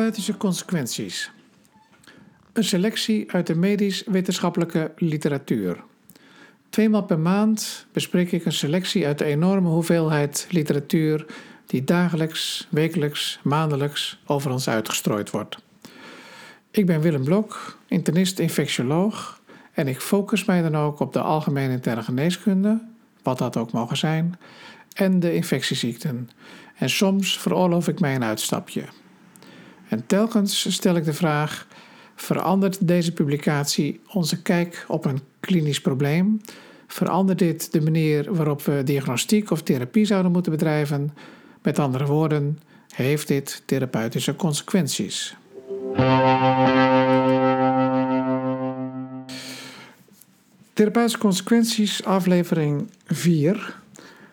Therapeutische consequenties. Een selectie uit de medisch-wetenschappelijke literatuur. Tweemaal per maand bespreek ik een selectie uit de enorme hoeveelheid literatuur die dagelijks, wekelijks, maandelijks over ons uitgestrooid wordt. Ik ben Willem Blok, internist-infectioloog en ik focus mij dan ook op de algemene interne geneeskunde, wat dat ook mogen zijn, en de infectieziekten. En soms veroorloof ik mij een uitstapje. En telkens stel ik de vraag: verandert deze publicatie onze kijk op een klinisch probleem? Verandert dit de manier waarop we diagnostiek of therapie zouden moeten bedrijven? Met andere woorden, heeft dit therapeutische consequenties? Therapeutische consequenties, aflevering 4.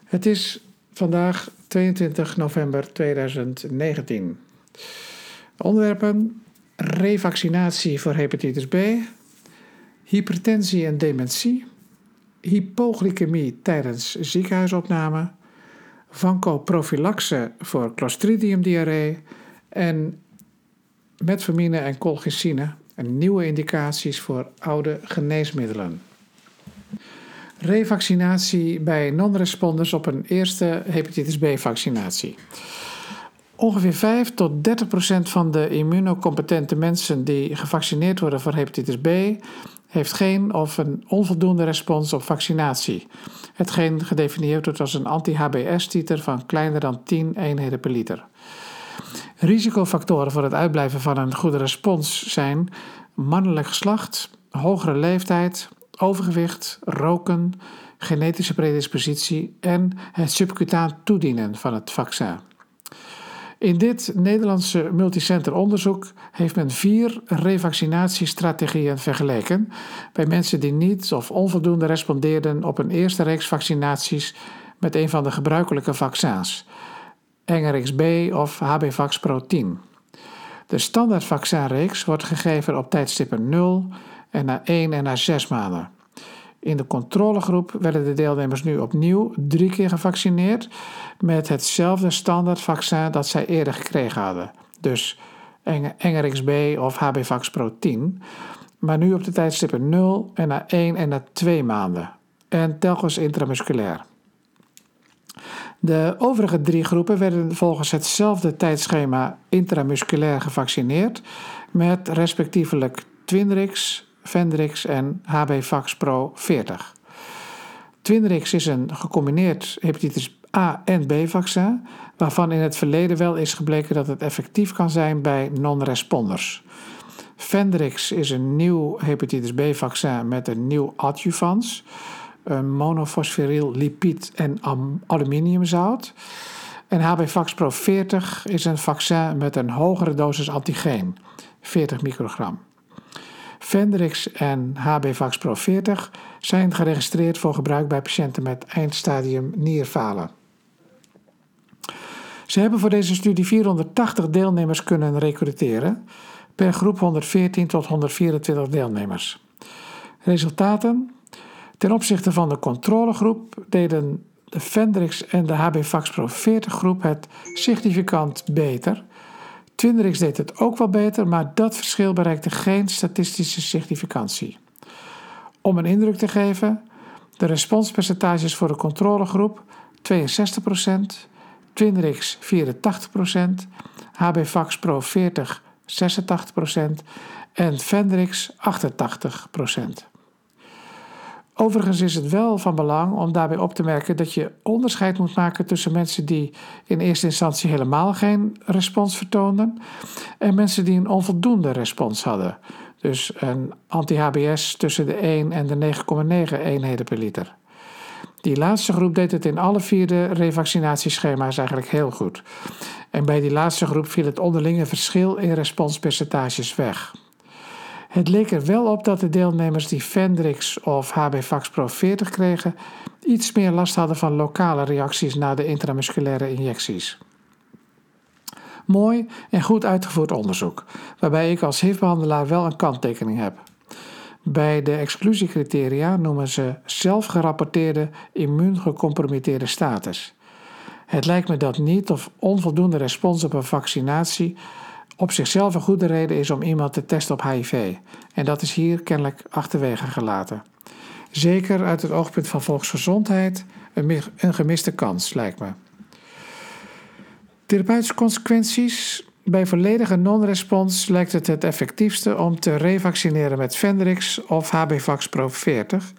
Het is vandaag 22 november 2019. Onderwerpen: revaccinatie voor hepatitis B, hypertensie en dementie, hypoglycemie tijdens ziekenhuisopname, vancoprophylaxe voor Clostridium diarree en metformine en colchicine. En nieuwe indicaties voor oude geneesmiddelen. Revaccinatie bij non-responders op een eerste hepatitis B-vaccinatie. Ongeveer 5 tot 30 procent van de immunocompetente mensen die gevaccineerd worden voor hepatitis B heeft geen of een onvoldoende respons op vaccinatie. Hetgeen gedefinieerd wordt als een anti-HBS-titer van kleiner dan 10 eenheden per liter. Risicofactoren voor het uitblijven van een goede respons zijn mannelijk geslacht, hogere leeftijd, overgewicht, roken, genetische predispositie en het subcutaan toedienen van het vaccin. In dit Nederlandse multicenter onderzoek heeft men vier revaccinatiestrategieën vergeleken bij mensen die niet of onvoldoende respondeerden op een eerste reeks vaccinaties met een van de gebruikelijke vaccins, NRX-B of HBvax Pro 10. De standaardvaccinreeks wordt gegeven op tijdstippen 0 en na 1 en na 6 maanden. In de controlegroep werden de deelnemers nu opnieuw drie keer gevaccineerd met hetzelfde standaardvaccin dat zij eerder gekregen hadden. Dus NRXB of HBvax Pro 10. Maar nu op de tijdstippen 0 en na 1 en na 2 maanden. En telkens intramusculair. De overige drie groepen werden volgens hetzelfde tijdschema intramusculair gevaccineerd met respectievelijk Twinrix, Vendrix en HB Pro 40. Twinrix is een gecombineerd hepatitis A- en B-vaccin, waarvan in het verleden wel is gebleken dat het effectief kan zijn bij non-responders. Vendrix is een nieuw hepatitis B-vaccin met een nieuw adjuvans, een monofosferiel lipid en aluminiumzout. En HB Pro 40 is een vaccin met een hogere dosis antigeen, 40 microgram. Vendrix en HB Pro 40 zijn geregistreerd voor gebruik bij patiënten met eindstadium nierfalen. Ze hebben voor deze studie 480 deelnemers kunnen recruteren, per groep 114 tot 124 deelnemers. Resultaten? Ten opzichte van de controlegroep deden de Vendrix en de HB Pro 40 groep het significant beter Twinrix deed het ook wel beter, maar dat verschil bereikte geen statistische significantie. Om een indruk te geven, de responspercentages voor de controlegroep 62%, Twinrix 84%, HBvax Pro 40 86% en Vendrix 88%. Overigens is het wel van belang om daarbij op te merken dat je onderscheid moet maken tussen mensen die in eerste instantie helemaal geen respons vertoonden en mensen die een onvoldoende respons hadden. Dus een anti-HBS tussen de 1 en de 9,9 eenheden per liter. Die laatste groep deed het in alle vier de revaccinatieschema's eigenlijk heel goed. En bij die laatste groep viel het onderlinge verschil in responspercentages weg. Het leek er wel op dat de deelnemers die Vendrix of HB Pro 40 kregen, iets meer last hadden van lokale reacties na de intramusculaire injecties. Mooi en goed uitgevoerd onderzoek, waarbij ik als HIV-behandelaar wel een kanttekening heb. Bij de exclusiecriteria noemen ze zelfgerapporteerde immuungecompromitteerde status. Het lijkt me dat niet of onvoldoende respons op een vaccinatie op zichzelf een goede reden is om iemand te testen op HIV. En dat is hier kennelijk achterwege gelaten. Zeker uit het oogpunt van volksgezondheid een, gemiste kans, lijkt me. Therapeutische consequenties. Bij volledige non-respons lijkt het het effectiefste om te revaccineren met Vendrix of HBvax Pro 40.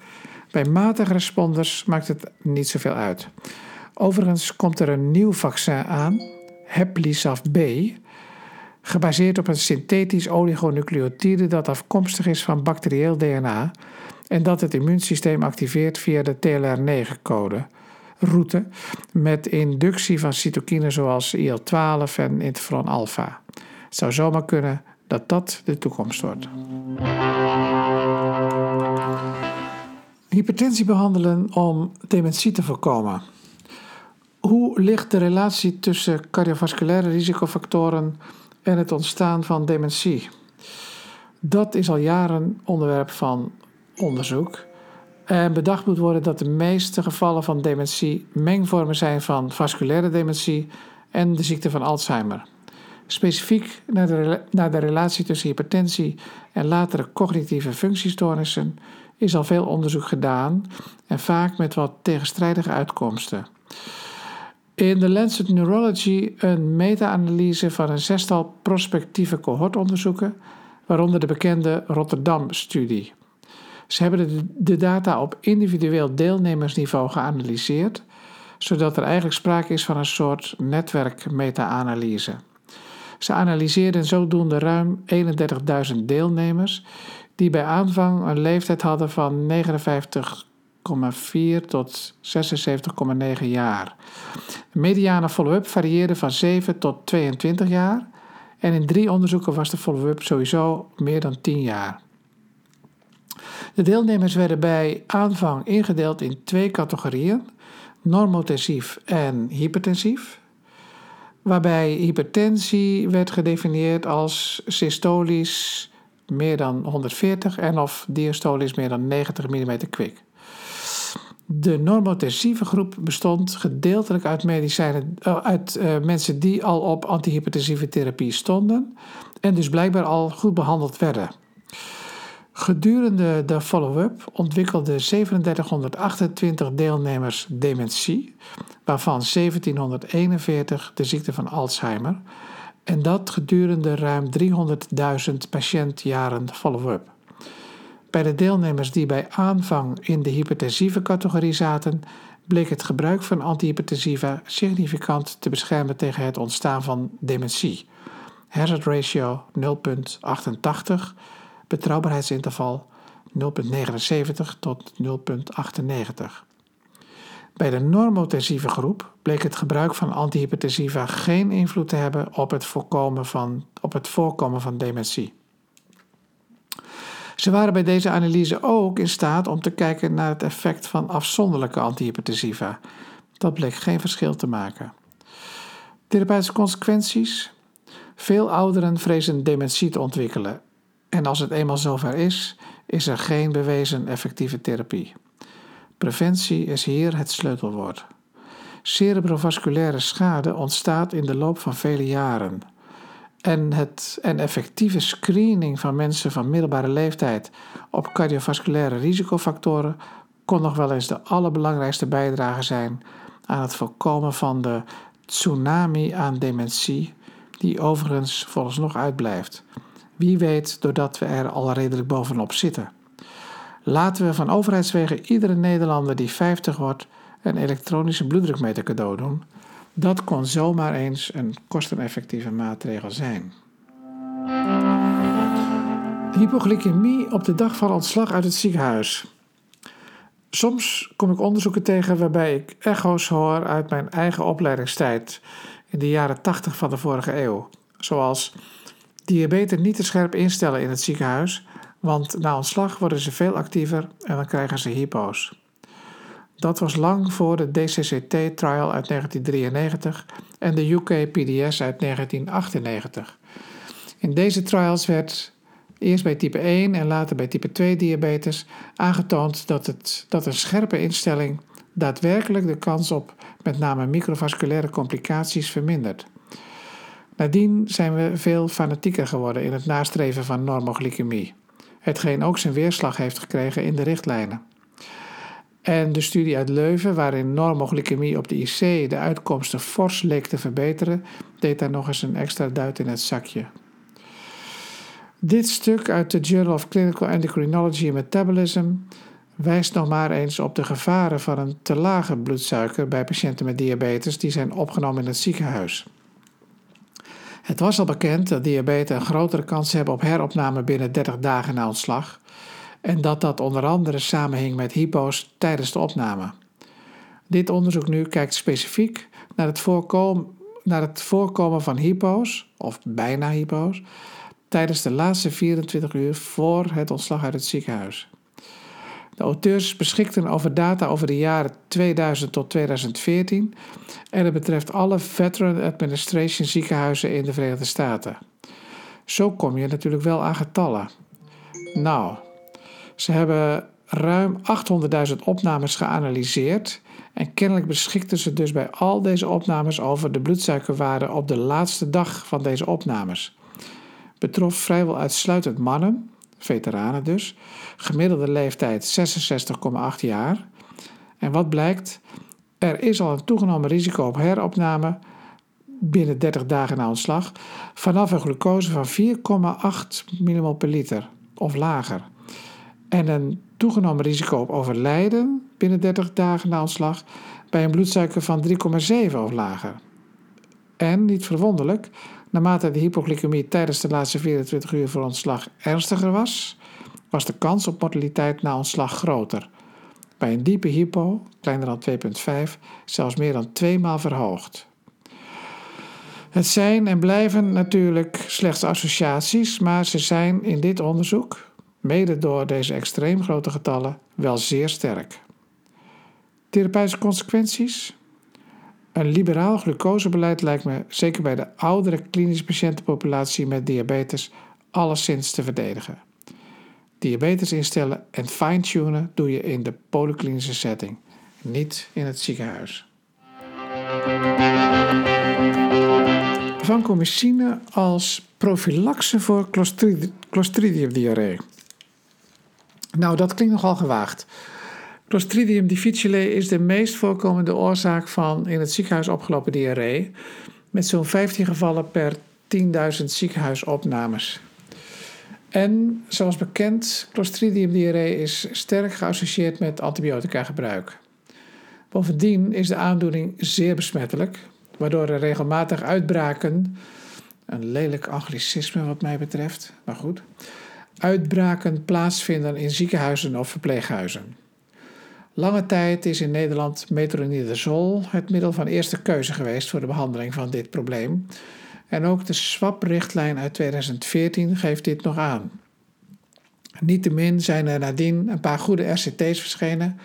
Bij matige responders maakt het niet zoveel uit. Overigens komt er een nieuw vaccin aan, Heplisaf B, gebaseerd op een synthetisch oligonucleotide dat afkomstig is van bacterieel DNA en dat het immuunsysteem activeert via de TLR9-code route met inductie van cytokines zoals IL-12 en interferon alpha. Het zou zomaar kunnen dat dat de toekomst wordt. Hypertensie behandelen om dementie te voorkomen. Hoe ligt de relatie tussen cardiovasculaire risicofactoren en het ontstaan van dementie? Dat is al jaren onderwerp van onderzoek. En bedacht moet worden dat de meeste gevallen van dementie mengvormen zijn van vasculaire dementie en de ziekte van Alzheimer. Specifiek naar de, naar de relatie tussen hypertensie en latere cognitieve functiestoornissen is al veel onderzoek gedaan en vaak met wat tegenstrijdige uitkomsten. In de Lancet Neurology een meta-analyse van een zestal prospectieve cohortonderzoeken, waaronder de bekende Rotterdam-studie. Ze hebben de data op individueel deelnemersniveau geanalyseerd, zodat er eigenlijk sprake is van een soort netwerk-meta-analyse. Ze analyseerden zodoende ruim 31.000 deelnemers die bij aanvang een leeftijd hadden van 59,4 tot 76,9 jaar. De mediane follow-up varieerde van 7 tot 22 jaar en in drie onderzoeken was de follow-up sowieso meer dan 10 jaar. De deelnemers werden bij aanvang ingedeeld in twee categorieën: normotensief en hypertensief. Waarbij hypertensie werd gedefinieerd als systolisch meer dan 140 en of diastolisch meer dan 90 mm kwik. De normotensieve groep bestond gedeeltelijk uit, medicijnen, eh, uit uh, mensen die al op antihypertensieve therapie stonden en dus blijkbaar al goed behandeld werden. Gedurende de follow-up ontwikkelden 3728 deelnemers dementie, waarvan 1741 de ziekte van Alzheimer, en dat gedurende ruim 300.000 patiëntjaren follow-up. Bij de deelnemers die bij aanvang in de hypertensieve categorie zaten, bleek het gebruik van antihypertensiva significant te beschermen tegen het ontstaan van dementie. Hazard ratio 0,88 betrouwbaarheidsinterval 0,79 tot 0,98. Bij de normotensieve groep bleek het gebruik van antihypertensiva geen invloed te hebben op het, voorkomen van, op het voorkomen van dementie. Ze waren bij deze analyse ook in staat om te kijken naar het effect van afzonderlijke antihypertensiva. Dat bleek geen verschil te maken. Therapeutische consequenties? Veel ouderen vrezen dementie te ontwikkelen en als het eenmaal zover is, is er geen bewezen effectieve therapie. Preventie is hier het sleutelwoord. Cerebrovasculaire schade ontstaat in de loop van vele jaren. En, het, en effectieve screening van mensen van middelbare leeftijd op cardiovasculaire risicofactoren kon nog wel eens de allerbelangrijkste bijdrage zijn aan het voorkomen van de tsunami aan dementie, die overigens volgens nog uitblijft. Wie weet doordat we er al redelijk bovenop zitten. Laten we van overheidswegen iedere Nederlander die 50 wordt een elektronische bloeddrukmeter cadeau doen. Dat kon zomaar eens een kosteneffectieve maatregel zijn. Hypoglycemie op de dag van ontslag uit het ziekenhuis. Soms kom ik onderzoeken tegen waarbij ik echo's hoor uit mijn eigen opleidingstijd in de jaren 80 van de vorige eeuw. Zoals Diabetes niet te scherp instellen in het ziekenhuis, want na ontslag worden ze veel actiever en dan krijgen ze hypo's. Dat was lang voor de DCCT-trial uit 1993 en de UK PDS uit 1998. In deze trials werd eerst bij type 1 en later bij type 2 diabetes aangetoond dat, het, dat een scherpe instelling daadwerkelijk de kans op met name microvasculaire complicaties vermindert. Nadien zijn we veel fanatieker geworden in het nastreven van normoglycemie, hetgeen ook zijn weerslag heeft gekregen in de richtlijnen. En de studie uit Leuven, waarin normoglycemie op de IC de uitkomsten fors leek te verbeteren, deed daar nog eens een extra duit in het zakje. Dit stuk uit de Journal of Clinical Endocrinology and Metabolism wijst nog maar eens op de gevaren van een te lage bloedsuiker bij patiënten met diabetes die zijn opgenomen in het ziekenhuis. Het was al bekend dat diabetes een grotere kans hebben op heropname binnen 30 dagen na ontslag en dat dat onder andere samenhing met hypo's tijdens de opname. Dit onderzoek nu kijkt specifiek naar het naar het voorkomen van hypo's, of bijna hypo's, tijdens de laatste 24 uur voor het ontslag uit het ziekenhuis. De auteurs beschikten over data over de jaren 2000 tot 2014 en het betreft alle Veteran Administration ziekenhuizen in de Verenigde Staten. Zo kom je natuurlijk wel aan getallen. Nou, ze hebben ruim 800.000 opnames geanalyseerd en kennelijk beschikten ze dus bij al deze opnames over de bloedsuikerwaarde op de laatste dag van deze opnames. Betrof vrijwel uitsluitend mannen, veteranen dus, gemiddelde leeftijd 66,8 jaar. En wat blijkt? Er is al een toegenomen risico op heropname binnen 30 dagen na ontslag vanaf een glucose van 4,8 mmol per liter of lager. En een toegenomen risico op overlijden binnen 30 dagen na ontslag bij een bloedsuiker van 3,7 of lager. En, niet verwonderlijk, naarmate de hypoglycemie tijdens de laatste 24 uur voor ontslag ernstiger was, was de kans op mortaliteit na ontslag groter. Bij een diepe hypo, kleiner dan 2,5, zelfs meer dan tweemaal verhoogd. Het zijn en blijven natuurlijk slechts associaties, maar ze zijn in dit onderzoek, mede door deze extreem grote getallen, wel zeer sterk. Therapeutische consequenties? Een liberaal glucosebeleid lijkt me, zeker bij de oudere klinische patiëntenpopulatie met diabetes, alleszins te verdedigen. Diabetes instellen en fine-tunen doe je in de polyklinische setting, niet in het ziekenhuis. Vancomycine als profilaxe voor Clostridium diarree. Nou, dat klinkt nogal gewaagd. Clostridium difficile is de meest voorkomende oorzaak van in het ziekenhuis opgelopen diarree, met zo'n 15 gevallen per 10.000 ziekenhuisopnames. En zoals bekend, Clostridium diarree is sterk geassocieerd met antibiotica gebruik. Bovendien is de aandoening zeer besmettelijk, waardoor er regelmatig uitbraken, een lelijk anglicisme wat mij betreft, maar goed, uitbraken plaatsvinden in ziekenhuizen of verpleeghuizen. Lange tijd is in Nederland metronidazol het middel van eerste keuze geweest voor de behandeling van dit probleem. En ook de SWAP-richtlijn uit 2014 geeft dit nog aan. Niettemin zijn er nadien een paar goede RCT's verschenen,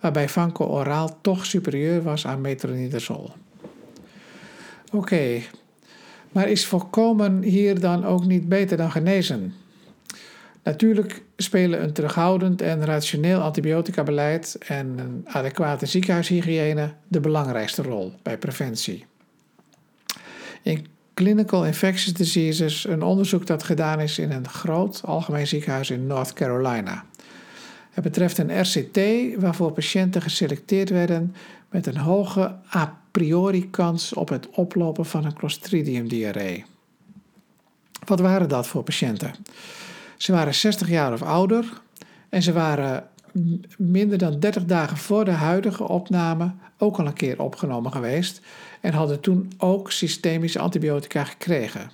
waarbij Vanco oraal toch superieur was aan metronidazol. Oké, maar is voorkomen hier dan ook niet beter dan genezen? Natuurlijk spelen een terughoudend en rationeel antibiotica-beleid en een adequate ziekenhuishygiëne de belangrijkste rol bij preventie. In Clinical Infectious Diseases een onderzoek dat gedaan is in een groot algemeen ziekenhuis in North Carolina. Het betreft een RCT waarvoor patiënten geselecteerd werden met een hoge a priori kans op het oplopen van een Clostridium diarree. Wat waren dat voor patiënten? Ze waren 60 jaar of ouder en ze waren minder dan 30 dagen voor de huidige opname ook al een keer opgenomen geweest en hadden toen ook systemische antibiotica gekregen.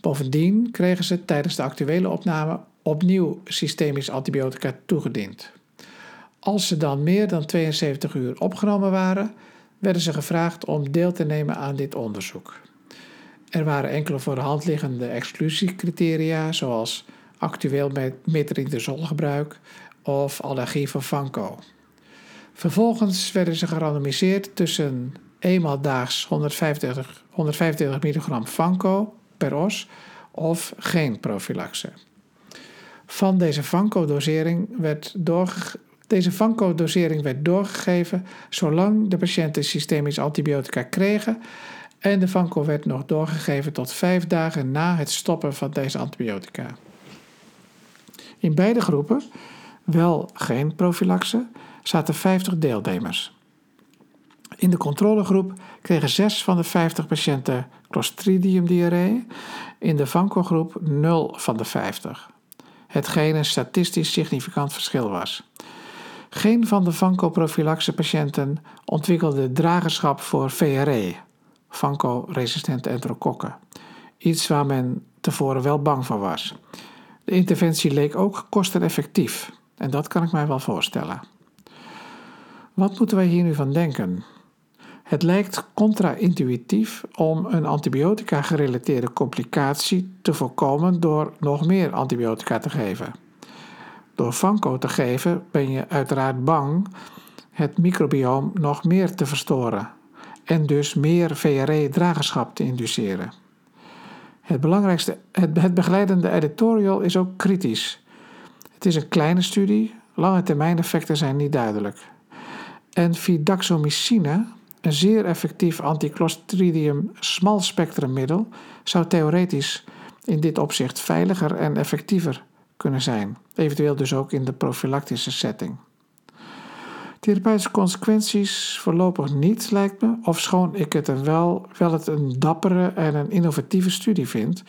Bovendien kregen ze tijdens de actuele opname opnieuw systemisch antibiotica toegediend. Als ze dan meer dan 72 uur opgenomen waren, werden ze gevraagd om deel te nemen aan dit onderzoek. Er waren enkele voor liggende exclusiecriteria, zoals actueel metronidazolgebruik of allergie voor vanco. Vervolgens werden ze gerandomiseerd tussen eenmaal daags 125, 125 milligram vanco per os of geen profilaxe. Van deze vanco-dosering werd, deze vanco-dosering werd doorgegeven zolang de patiënten systemisch antibiotica kregen En de vanco werd nog doorgegeven tot vijf dagen na het stoppen van deze antibiotica. In beide groepen, wel geen profilaxe, zaten 50 deelnemers. In de controlegroep kregen 6 van de 50 patiënten Clostridium diarree, in de vanco-groep 0 van de 50. Hetgeen een statistisch significant verschil was. Geen van de vanco-profilaxe patiënten ontwikkelde dragerschap voor VRE, vanco-resistente enterokokken. Iets waar men tevoren wel bang voor was. De interventie leek ook kosteneffectief en dat kan ik mij wel voorstellen. Wat moeten wij hier nu van denken? Het lijkt contra-intuïtief om een antibiotica-gerelateerde complicatie te voorkomen door nog meer antibiotica te geven. Door Vanco te geven ben je uiteraard bang het microbioom nog meer te verstoren en dus meer VRE-dragerschap te induceren. Het belangrijkste, het, begeleidende editorial is ook kritisch. Het is een kleine studie, lange termijn effecten zijn niet duidelijk. En fidaxomicine, een zeer effectief anticlostridium smalspectrummiddel, zou theoretisch in dit opzicht veiliger en effectiever kunnen zijn, eventueel dus ook in de profilactische setting. Therapeutische consequenties voorlopig niet, lijkt me, ofschoon ik het een wel, wel het een dappere en een innovatieve studie vind,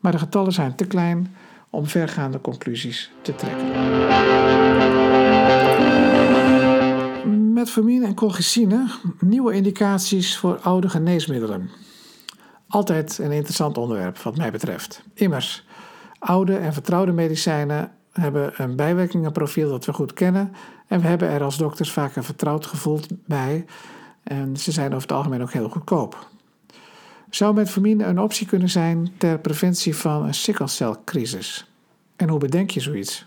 maar de getallen zijn te klein om vergaande conclusies te trekken. Metformine en colchicine, nieuwe indicaties voor oude geneesmiddelen. Altijd een interessant onderwerp wat mij betreft. Immers, oude en vertrouwde medicijnen hebben een bijwerkingenprofiel dat we goed kennen en we hebben er als dokters vaak een vertrouwd gevoel bij en ze zijn over het algemeen ook heel goedkoop. Zou metformine een optie kunnen zijn ter preventie van een sikkelcelcrisis? En hoe bedenk je zoiets?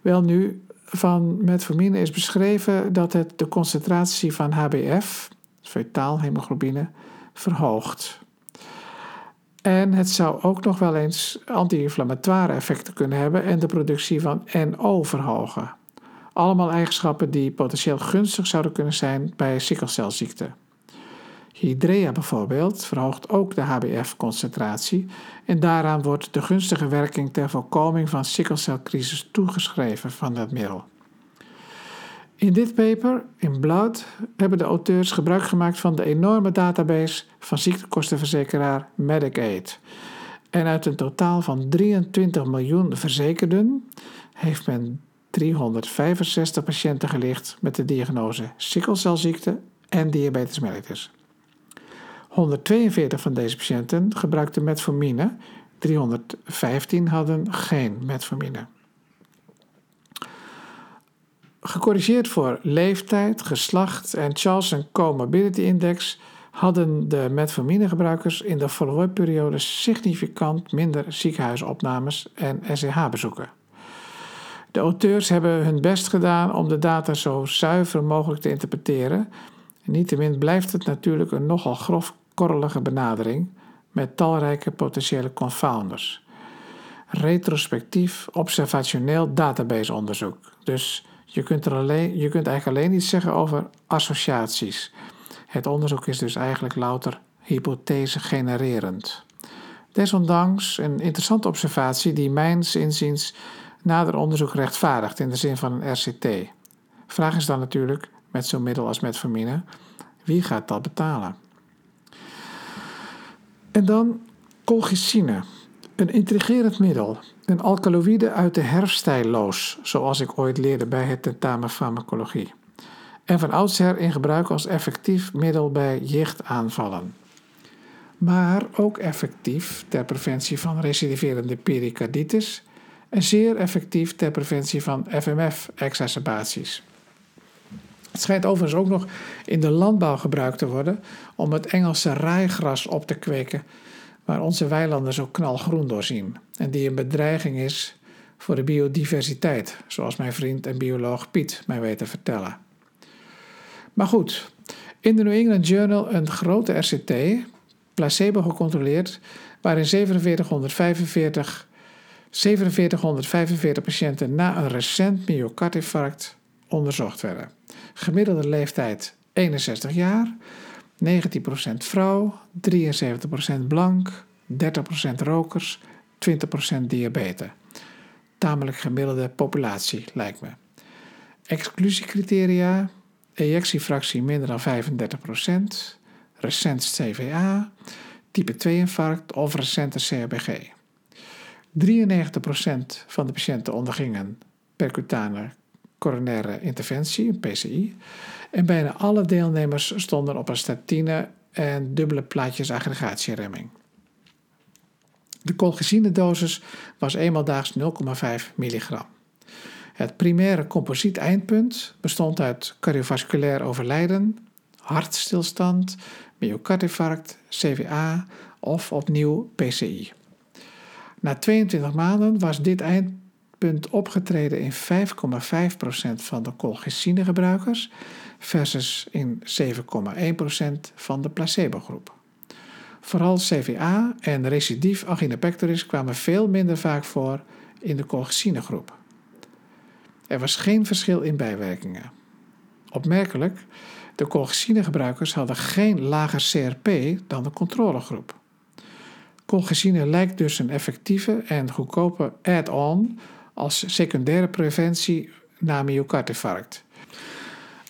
Wel nu, van metformine is beschreven dat het de concentratie van HbF, fetaalhemoglobine, verhoogt. En het zou ook nog wel eens anti-inflammatoire effecten kunnen hebben en de productie van NO verhogen. Allemaal eigenschappen die potentieel gunstig zouden kunnen zijn bij sikkelcelziekte. Hydrea bijvoorbeeld verhoogt ook de HbF-concentratie en daaraan wordt de gunstige werking ter voorkoming van sikkelcelcrisis toegeschreven van dat middel. In dit paper, in Blood, hebben de auteurs gebruik gemaakt van de enorme database van ziektekostenverzekeraar Medicaid. En uit een totaal van 23 miljoen verzekerden heeft men 365 patiënten gelicht met de diagnose sikkelcelziekte en diabetes mellitus. 142 van deze patiënten gebruikten metformine, 315 hadden geen metformine. Gecorrigeerd voor leeftijd, geslacht en Charlson Comorbidity Index hadden de metforminegebruikers in de follow-up periode significant minder ziekenhuisopnames en SEH-bezoeken. De auteurs hebben hun best gedaan om de data zo zuiver mogelijk te interpreteren. Niettemin blijft het natuurlijk een nogal grofkorrelige benadering met talrijke potentiële confounders. Retrospectief observationeel databaseonderzoek. Dus je kunt, er alleen, je kunt eigenlijk alleen iets zeggen over associaties. Het onderzoek is dus eigenlijk louter hypothese genererend. Desondanks een interessante observatie die mijns inziens nader onderzoek rechtvaardigt in de zin van een RCT. Vraag is dan natuurlijk, met zo'n middel als metformine, wie gaat dat betalen? En dan colchicine, een intrigerend middel, een alkaloïde uit de herfstijloos, zoals ik ooit leerde bij het tentamen farmacologie. En van oudsher in gebruik als effectief middel bij jichtaanvallen. Maar ook effectief ter preventie van recidiverende pericarditis en zeer effectief ter preventie van FMF-exacerbaties. Het schijnt overigens ook nog in de landbouw gebruikt te worden om het Engelse raaigras op te kweken, waar onze weilanden zo knalgroen doorzien en die een bedreiging is voor de biodiversiteit, zoals mijn vriend en bioloog Piet mij weet te vertellen. Maar goed, in de New England Journal een grote RCT, placebo gecontroleerd, waarin 4745 4745 patiënten na een recent myocardinfarct onderzocht werden. Gemiddelde leeftijd 61 jaar. 19% vrouw, 73% blank, 30% rokers, 20% diabetes. Tamelijk gemiddelde populatie, lijkt me. Exclusiecriteria, ejectiefractie minder dan 35%, recent CVA, type 2 infarct of recente CRBG. 93% van de patiënten ondergingen percutane coronaire interventie, een PCI. En bijna alle deelnemers stonden op een statine en dubbele plaatjes aggregatieremming. De colchicine-dosis was eenmaal daags 0,5 milligram. Het primaire composiet eindpunt bestond uit cardiovasculair overlijden, hartstilstand, myocardinfarct, CVA of opnieuw PCI. Na 22 maanden was dit eindpunt opgetreden in 5,5% van de colchicine-gebruikers versus in 7,1% van de placebo-groep. Vooral CVA en recidief angina pectoris kwamen veel minder vaak voor in de colchicine-groep. Er was geen verschil in bijwerkingen. Opmerkelijk, de colchicine-gebruikers hadden geen lager CRP dan de controlegroep. Colchicine lijkt dus een effectieve en goedkope add-on als secundaire preventie na myocardinfarct.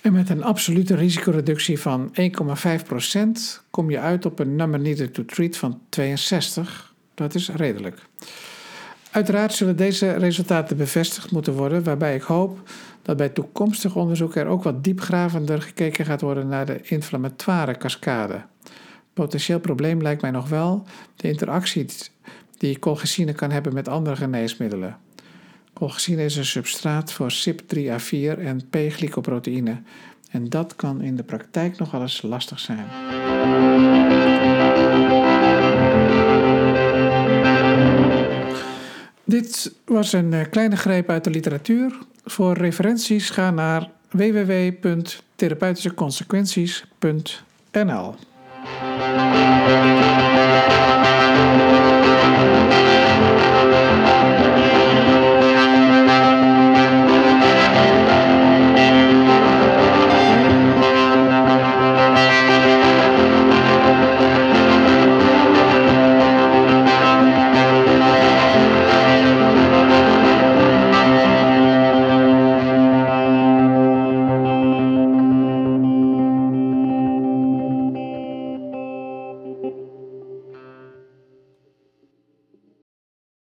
En met een absolute risicoreductie van 1,5% kom je uit op een number needed to treat van 62. Dat is redelijk. Uiteraard zullen deze resultaten bevestigd moeten worden, waarbij ik hoop dat bij toekomstig onderzoek er ook wat diepgravender gekeken gaat worden naar de inflammatoire cascade. Potentieel probleem lijkt mij nog wel de interactie die colchicine kan hebben met andere geneesmiddelen. Colchicine is een substraat voor CYP3A4 en P-glycoproteïne en dat kan in de praktijk nogal eens lastig zijn. Dit was een eh, kleine greep uit de literatuur. Voor referenties ga naar www.therapeutischeconsequenties.nl. Thank you.